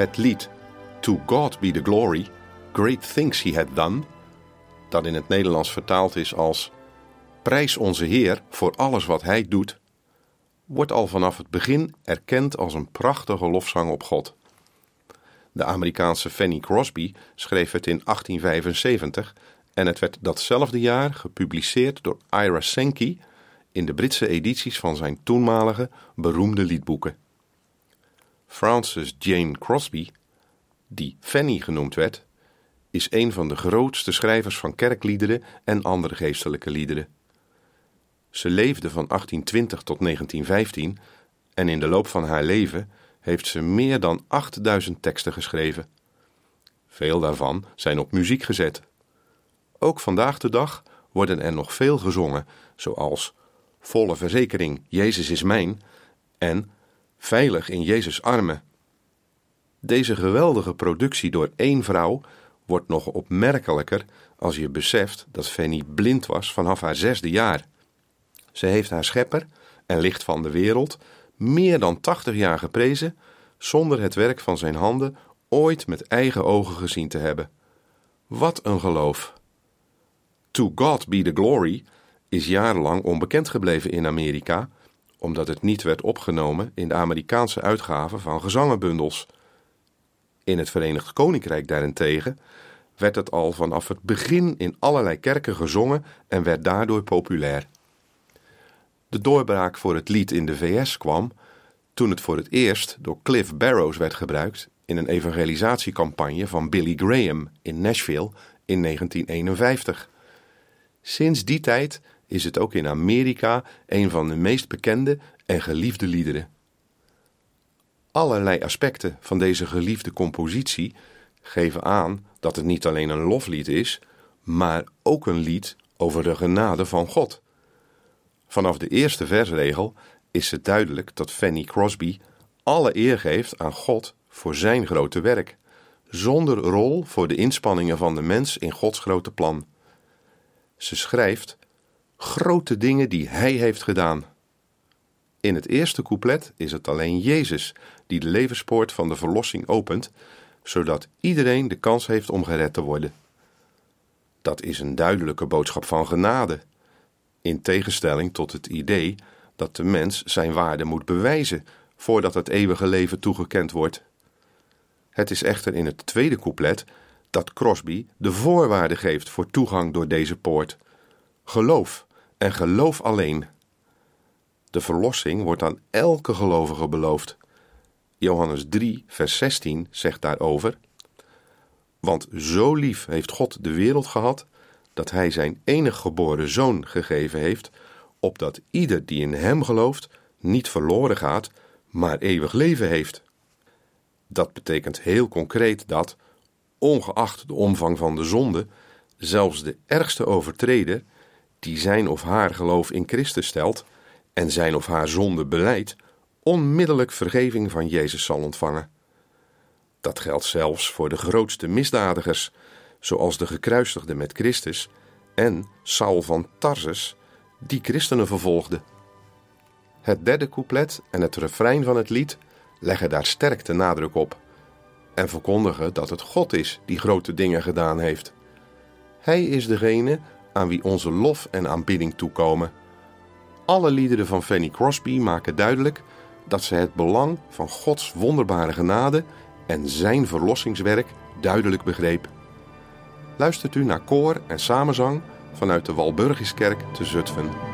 Het lied To God Be the Glory, Great Things He Had Done, dat in het Nederlands vertaald is als Prijs onze Heer voor alles wat Hij doet, wordt al vanaf het begin erkend als een prachtige lofzang op God. De Amerikaanse Fanny Crosby schreef het in 1875 en het werd datzelfde jaar gepubliceerd door Ira Sankey in de Britse edities van zijn toenmalige beroemde liedboeken. Frances Jane Crosby, die Fanny genoemd werd, is een van de grootste schrijvers van kerkliederen en andere geestelijke liederen. Ze leefde van 1820 tot 1915 en in de loop van haar leven heeft ze meer dan 8000 teksten geschreven. Veel daarvan zijn op muziek gezet. Ook vandaag de dag worden er nog veel gezongen, zoals Volle verzekering, Jezus is mijn en Veilig in Jezus' armen. Deze geweldige productie door één vrouw wordt nog opmerkelijker als je beseft dat Fanny blind was vanaf haar zesde jaar. Ze heeft haar schepper en licht van de wereld meer dan tachtig jaar geprezen, zonder het werk van zijn handen ooit met eigen ogen gezien te hebben. Wat een geloof! To God be the glory is jarenlang onbekend gebleven in Amerika, omdat het niet werd opgenomen in de Amerikaanse uitgave van gezangenbundels. In het Verenigd Koninkrijk daarentegen werd het al vanaf het begin in allerlei kerken gezongen en werd daardoor populair. De doorbraak voor het lied in de VS kwam toen het voor het eerst door Cliff Barrows werd gebruikt in een evangelisatiecampagne van Billy Graham in Nashville in 1951. Sinds die tijd is het ook in Amerika een van de meest bekende en geliefde liederen. Allerlei aspecten van deze geliefde compositie geven aan dat het niet alleen een loflied is, maar ook een lied over de genade van God. Vanaf de eerste versregel is het duidelijk dat Fanny Crosby alle eer geeft aan God voor zijn grote werk, zonder rol voor de inspanningen van de mens in Gods grote plan. Ze schrijft grote dingen die Hij heeft gedaan. In het eerste couplet is het alleen Jezus die de levenspoort van de verlossing opent, zodat iedereen de kans heeft om gered te worden. Dat is een duidelijke boodschap van genade, in tegenstelling tot het idee dat de mens zijn waarde moet bewijzen voordat het eeuwige leven toegekend wordt. Het is echter in het tweede couplet dat Crosby de voorwaarde geeft voor toegang door deze poort: geloof en geloof alleen. De verlossing wordt aan elke gelovige beloofd. Johannes 3, vers 16 zegt daarover: Want zo lief heeft God de wereld gehad, dat Hij zijn enig geboren zoon gegeven heeft, opdat ieder die in Hem gelooft niet verloren gaat, maar eeuwig leven heeft. Dat betekent heel concreet dat, ongeacht de omvang van de zonde, zelfs de ergste overtreder, die zijn of haar geloof in Christus stelt en zijn of haar zonde beleidt, onmiddellijk vergeving van Jezus zal ontvangen. Dat geldt zelfs voor de grootste misdadigers, zoals de gekruisigde met Christus en Saul van Tarsus, die christenen vervolgde. Het derde couplet en het refrein van het lied leggen daar sterk de nadruk op en verkondigen dat het God is die grote dingen gedaan heeft. Hij is degene aan wie onze lof en aanbidding toekomen. Alle liederen van Fanny Crosby maken duidelijk dat ze het belang van Gods wonderbare genade en zijn verlossingswerk duidelijk begreep. Luistert u naar koor en samenzang vanuit de Walburgiskerk te Zutphen.